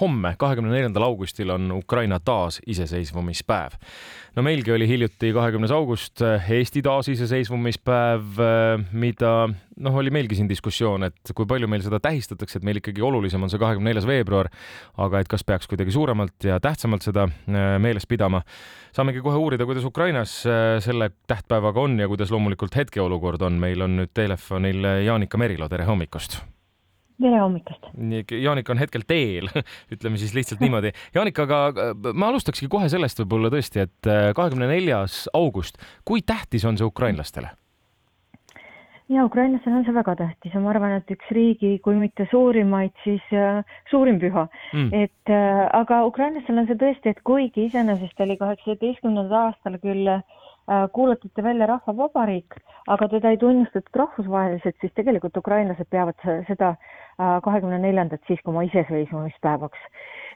homme, kahekümne neljandal augustil on Ukraina taasiseseisvumispäev. no meilgi oli hiljuti kahekümnes august Eesti taasiseseisvumispäev, mida noh, oli meilgi siin diskussioon, et kui palju meil seda tähistatakse, et meil ikkagi olulisem on see kahekümne neljas veebruar, aga et kas peaks kuidagi suuremalt ja tähtsamalt seda äh, meeles pidama. saamegi kohe uurida, kuidas Ukrainas äh, selle tähtpäevaga on ja kuidas loomulikult hetkeolukord on. meil on nüüd telefonil Jaanika Merilo, tere hommikust tere hommikust! nii, Jaanika on hetkel teel ütleme siis lihtsalt niimoodi. Jaanika, aga äh, ma alustakski kohe sellest võib-olla tõesti, et äh, kahekümne neljas august, kui tähtis on see ukrainlastele? ja ukrainlastele on see väga tähtis ja ma arvan, et üks riigi, kui mitte suurimaid, siis äh, suurim püha mm.. et äh, aga ukrainlastel on see tõesti, et kuigi iseenesest oli kaheksateistkümnendal aastal küll äh, kuulutati välja rahvavabariik, aga teda ei tunnustatud rahvusvaheliselt, siis tegelikult ukrainlased peavad seda äh, kahekümne neljandat siiski oma iseseisvumispäevaks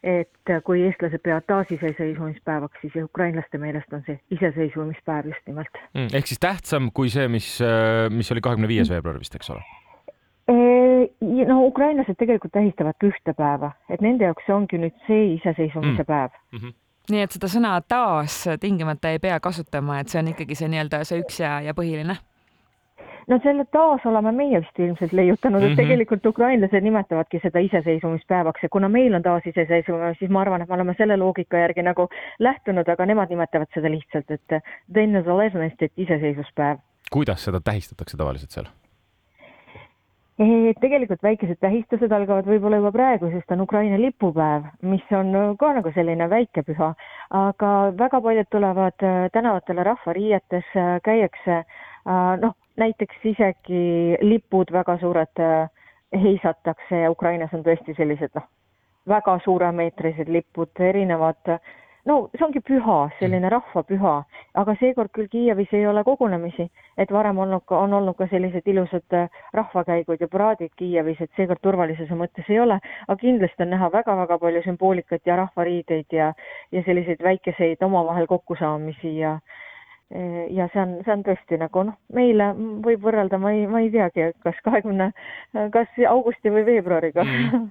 et kui eestlased peavad taasiseseisvumispäevaks, siis ukrainlaste meelest on see iseseisvumispäev just nimelt mm,. ehk siis tähtsam kui see, mis, mis oli kahekümne viies veebruar vist, eks ole? no ukrainlased tegelikult tähistavad ühte päeva, et nende jaoks see ongi nüüd see iseseisvumise mm. päev mm. -hmm nii et seda sõna taas tingimata ei pea kasutama, et see on ikkagi see nii-öelda see üks ja, ja põhiline no selle taas oleme meie vist ilmselt leiutanud mm, -hmm. et tegelikult ukrainlased nimetavadki seda iseseisvumispäevaks ja kuna meil on taasiseseisvumine, siis ma arvan, et me oleme selle loogika järgi nagu lähtunud, aga nemad nimetavad seda lihtsalt, et et iseseisvuspäev. kuidas seda tähistatakse tavaliselt seal? Tegelikult väikesed tähistused algavad võib-olla juba praegu, sest on Ukraina lipupäev, mis on ka nagu selline väike püha, aga väga paljud tulevad äh, tänavatele rahvariietes, äh, käiakse äh, noh, näiteks isegi lipud väga suured äh, heisatakse ja Ukrainas on tõesti sellised noh, väga suuremeetrised lipud, erinevad, no see ongi püha, selline mm. rahvapüha, aga seekord küll Kiievis ei ole kogunemisi, et varem olnud, on olnud ka sellised ilusad äh, rahvakäigud ja paraadid Kiievis, et seekord turvalisuse mõttes ei ole, aga kindlasti on näha väga-väga palju sümboolikat ja rahvariideid ja, ja selliseid väikeseid omavahel kokkusaamisi ja ja see on, see on tõesti nagu noh, meile võib võrrelda, ma ei, ma ei teagi, kas kahekümne, kas augusti või veebruariga mm.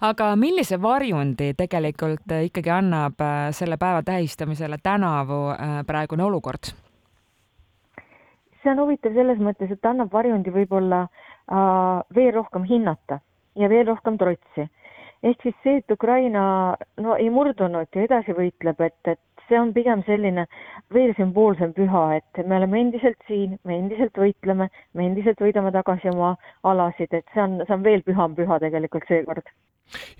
Aga millise varjundi tegelikult ikkagi annab äh, selle päeva tähistamisele tänavu äh, praegune olukord? see on huvitav selles mõttes, et annab varjundi võib-olla äh, veel rohkem hinnata ja veel rohkem trotsi. ehk siis see, et Ukraina no ei murdunud ja edasi võitleb, et, et see on pigem selline veel sümboolsem püha, et me oleme endiselt siin, me endiselt võitleme, me endiselt võidame tagasi oma alasid, et see on, see on veel püham püha tegelikult seekord.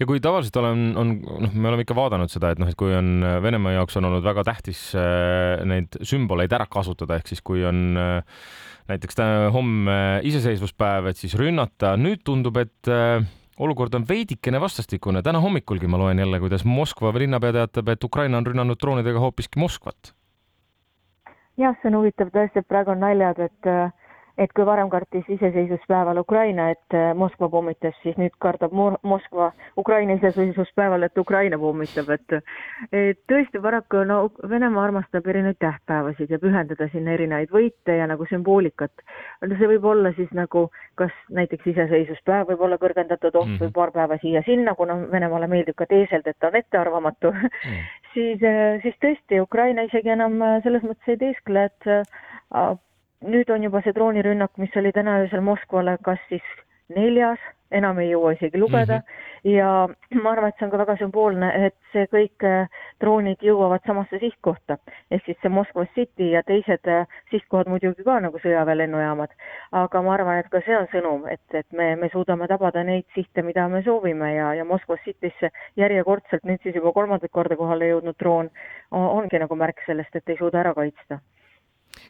Ja kui tavaliselt olen, on, noh, me oleme ikka vaadanud seda, et noh, et kui on Venemaa jaoks on olnud väga tähtis äh, neid sümboleid ära kasutada, ehk siis kui on äh, näiteks homme iseseisvuspäev, et siis rünnata, nüüd tundub, et äh, olukord on veidikene vastastikune. täna hommikulgi ma loen jälle, kuidas Moskva linnapea teatab, et Ukraina on rünnanud droonidega hoopiski Moskvat. jah, see on huvitav tõesti, et praegu on naljad, et äh, et kui varem kartis iseseisvuspäeval Ukraina, et äh, Moskva pommitas, siis nüüd kardab Moskva Ukraina iseseisvuspäeval, et Ukraina pommitab, et et tõesti paraku no Venemaa armastab erinevaid tähtpäevasid ja pühendada sinna erinevaid võite ja nagu sümboolikat. no see võib olla siis nagu kas näiteks iseseisvuspäev võib olla kõrgendatud oht mm või paar päeva siia-sinna, kuna Venemaale meeldib ka teeselda, et ta on ettearvamatu. Mm, siis, äh, siis tõesti Ukraina isegi enam äh, selles mõttes ei teeskle, et nüüd on juba see droonirünnak, mis oli täna öösel Moskvale, kas siis neljas, enam ei jõua isegi lugeda mm. -hmm. ja ma arvan, et see on ka väga sümboolne, et see kõik äh, droonid jõuavad samasse sihtkohta ehk siis see Moskva City ja teised äh, sihtkohad muidugi ka nagu sõjaväelennujaamad. aga ma arvan, et ka see on sõnum, et, et me, me suudame tabada neid sihte, mida me soovime ja, ja Moskva Citysse järjekordselt nüüd siis juba kolmandat korda kohale jõudnud droon ongi nagu märk sellest, et ei suuda ära kaitsta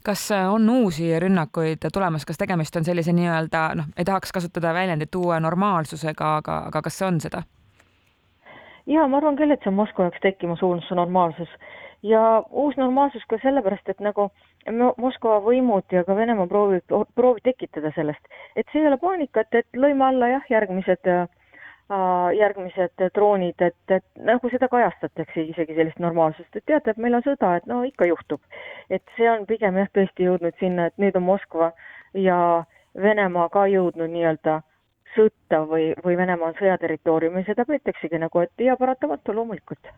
kas äh, on uusi rünnakuid tulemas, kas tegemist on sellise nii-öelda noh, ei tahaks kasutada väljendit uue normaalsusega, aga, aga kas see on seda? ja ma arvan küll, et see on Moskva jaoks tekkimas uus normaalsus ja uus normaalsus ka sellepärast, et nagu Moskva võimud ja ka Venemaa proovib, proovib tekitada sellest, et see ei ole paanika, et, lõime alla jah, järgmised Äh, järgmised droonid, et, et nagu seda kajastatakse isegi sellist normaalsust, et teate, et meil on sõda, et no ikka juhtub. Et see on pigem jah, tõesti jõudnud sinna, et nüüd on Moskva ja Venemaa ka jõudnud nii-öelda sõtta või, või Venemaa on sõjaterritooriumil, seda peetaksegi nagu, et ja paratamatu loomulikult.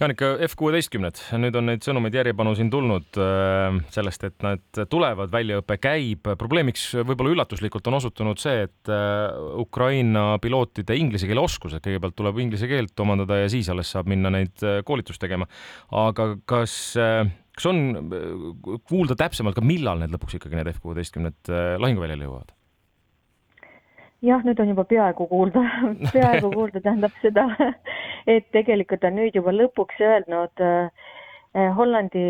Jaanika, F kuueteistkümned, nüüd on neid sõnumeid järjepanu siin tulnud äh, sellest, et nad tulevad, väljaõpe käib. probleemiks võib-olla üllatuslikult on osutunud see, et äh, Ukraina pilootide inglise keele oskused, kõigepealt tuleb inglise keelt omandada ja siis alles saab minna neid äh, koolitust tegema. aga kas kas on kuulda täpsemalt ka, millal need lõpuks ikkagi need F kuueteistkümned lahinguväljale jõuavad? jah, nüüd on juba peaaegu kuulda peaaegu kuulda tähendab seda, et tegelikult on nüüd juba lõpuks öelnud äh, Hollandi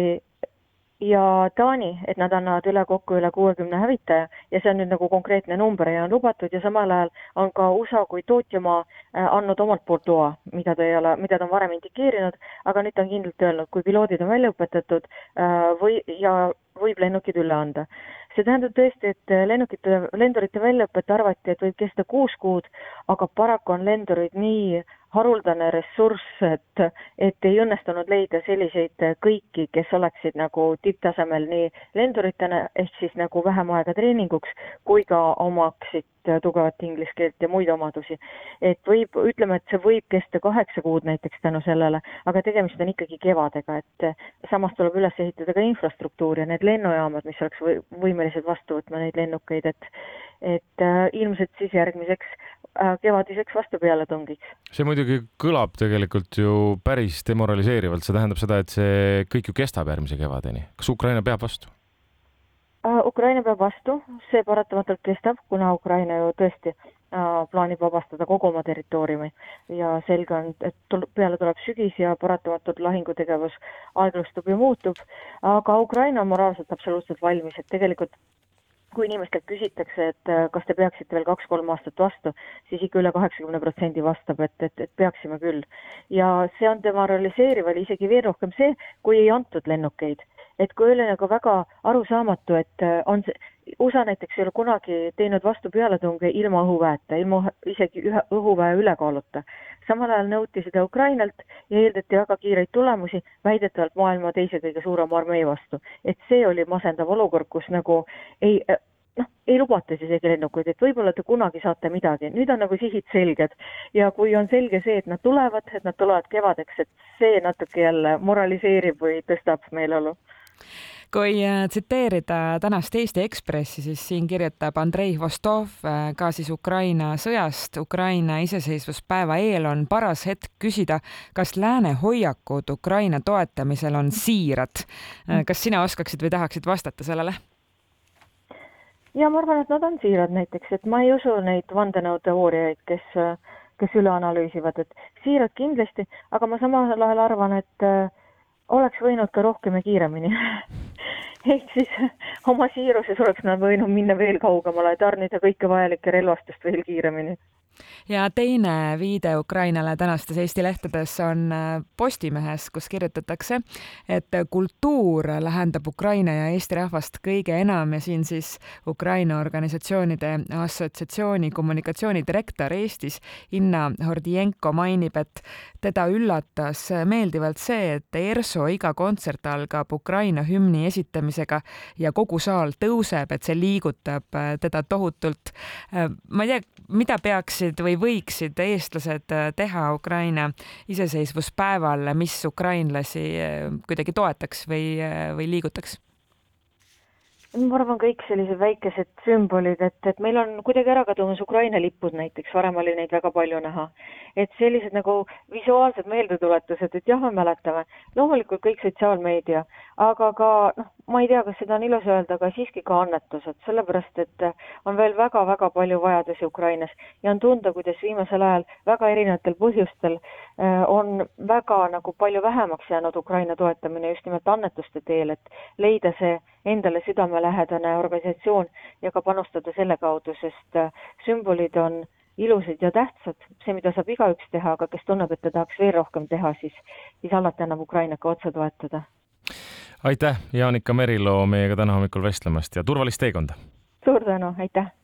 ja Taani, et nad annavad üle kokku üle kuuekümne hävitaja. Ja see on nüüd nagu konkreetne number ja on lubatud. Ja samal ajal on ka USA kui tootjamaa äh, andnud omalt poolt loa, mida ta ei ole, mida ta on varem indikeerinud, aga nüüd ta on kindlalt öelnud, kui piloodid on välja õpetatud äh, või, ja võib lennukid üle anda see tähendab tõesti, et lennukite, lendurite väljaõpet arvati, et võib kesta kuus kuud, aga paraku on lendurid nii haruldane ressurss, et, et ei õnnestunud leida selliseid kõiki, kes oleksid nagu tipptasemel nii lenduritena ehk siis nagu vähem aega treeninguks kui ka omaksid tugevat inglise keelt ja muid omadusi. et võib, ütleme, et see võib kesta kaheksa kuud näiteks tänu sellele, aga tegemist on ikkagi kevadega, et samas tuleb üles ehitada ka infrastruktuur ja need lennujaamad, mis oleks või, võimelised vastu võtma neid lennukeid, et et äh, ilmselt siis järgmiseks äh, kevadiseks vastupealetungiks. see muidugi kõlab tegelikult ju päris demoraliseerivalt, see tähendab seda, et see kõik ju kestab järgmise kevadeni. kas Ukraina peab vastu? Ukraina peab vastu, see paratamatult kestab, kuna Ukraina ju tõesti äh, plaanib vabastada kogu oma territooriumi ja selge on, et tul-, peale tuleb sügis ja paratamatult lahingutegevus aeglustub ja muutub, aga Ukraina on moraalselt absoluutselt valmis, et tegelikult kui inimestelt küsitakse, et äh, kas te peaksite veel kaks-kolm aastat vastu, siis ikka üle kaheksakümne protsendi vastab, et, et, et peaksime küll. ja see on demoraliseeriv, oli isegi veel rohkem see, kui ei antud lennukeid. Et kui oli nagu väga arusaamatu, et äh, on see, USA näiteks ei ole kunagi teinud vastu pealetunge ilma õhuväeta, ilma isegi ühe õhuväe ülekaaluta. samal ajal nõuti seda Ukrainalt ja eeldati väga kiireid tulemusi, väidetavalt maailma teise kõige suurema armee vastu. et see oli masendav olukord, kus nagu ei, noh, ei lubata siis isegi lennukeid, et võib-olla te kunagi saate midagi, nüüd on nagu sihid selged ja kui on selge see, et nad tulevad, et nad tulevad kevadeks, et see natuke jälle moraliseerib või tõstab meeleolu kui äh, tsiteerida tänast Eesti Ekspressi, siis siin kirjutab Andrei Vostov äh, ka siis Ukraina sõjast. Ukraina iseseisvuspäeva eel on paras hetk küsida, kas lääne hoiakud Ukraina toetamisel on siirad. Äh, kas sina oskaksid või tahaksid vastata sellele? ja ma arvan, et nad on siirad näiteks, et ma ei usu neid vandenõuteooriaid, kes, kes üle analüüsivad, et siirad kindlasti, aga ma samal ajal arvan, et äh, oleks võinud ka rohkem ja kiiremini. Ehk siis oma siiruses oleks nad võinud minna veel kaugemale, tarnida kõike vajalikke relvastust veel kiiremini ja teine viide Ukrainale tänastes Eesti lehtedes on äh, Postimehes, kus kirjutatakse, et kultuur lähendab Ukraina ja Eesti rahvast kõige enam ja siin siis Ukraina Organisatsioonide Assotsiatsiooni kommunikatsioonidirektor Eestis Inna Hordienko mainib, et teda üllatas meeldivalt see, et ERSO iga kontsert algab Ukraina hümni esitamisega ja kogu saal tõuseb, et see liigutab äh, teda tohutult. Äh, ma ei tea, mida peaksid või võiksid eestlased äh, teha Ukraina iseseisvuspäeval, mis ukrainlasi äh, kuidagi toetaks või, äh, või liigutaks? ma arvan, kõik sellised väikesed sümbolid, et, et meil on kuidagi ära kadumas Ukraina lipud näiteks, varem oli neid väga palju näha. et sellised nagu visuaalsed meeldetuletused, et jah, me mäletame. loomulikult kõik sotsiaalmeedia, aga ka noh, ma ei tea, kas seda on ilus öelda, aga siiski ka annetused, sellepärast et on veel väga-väga palju vajadusi Ukrainas ja on tunda, kuidas viimasel ajal väga erinevatel põhjustel äh, on väga nagu palju vähemaks jäänud Ukraina toetamine just nimelt annetuste teel, et leida see endale südamelähedane organisatsioon ja ka panustada selle kaudu, sest äh, sümbolid on ilusad ja tähtsad, see, mida saab igaüks teha, aga kes tunneb, et ta tahaks veel rohkem teha, siis, siis alati annab Ukrainat ka otse toetada. Aitäh, Jaanika Meriloo, meiega täna hommikul vestlemast ja turvalist teekonda! suur tänu, aitäh!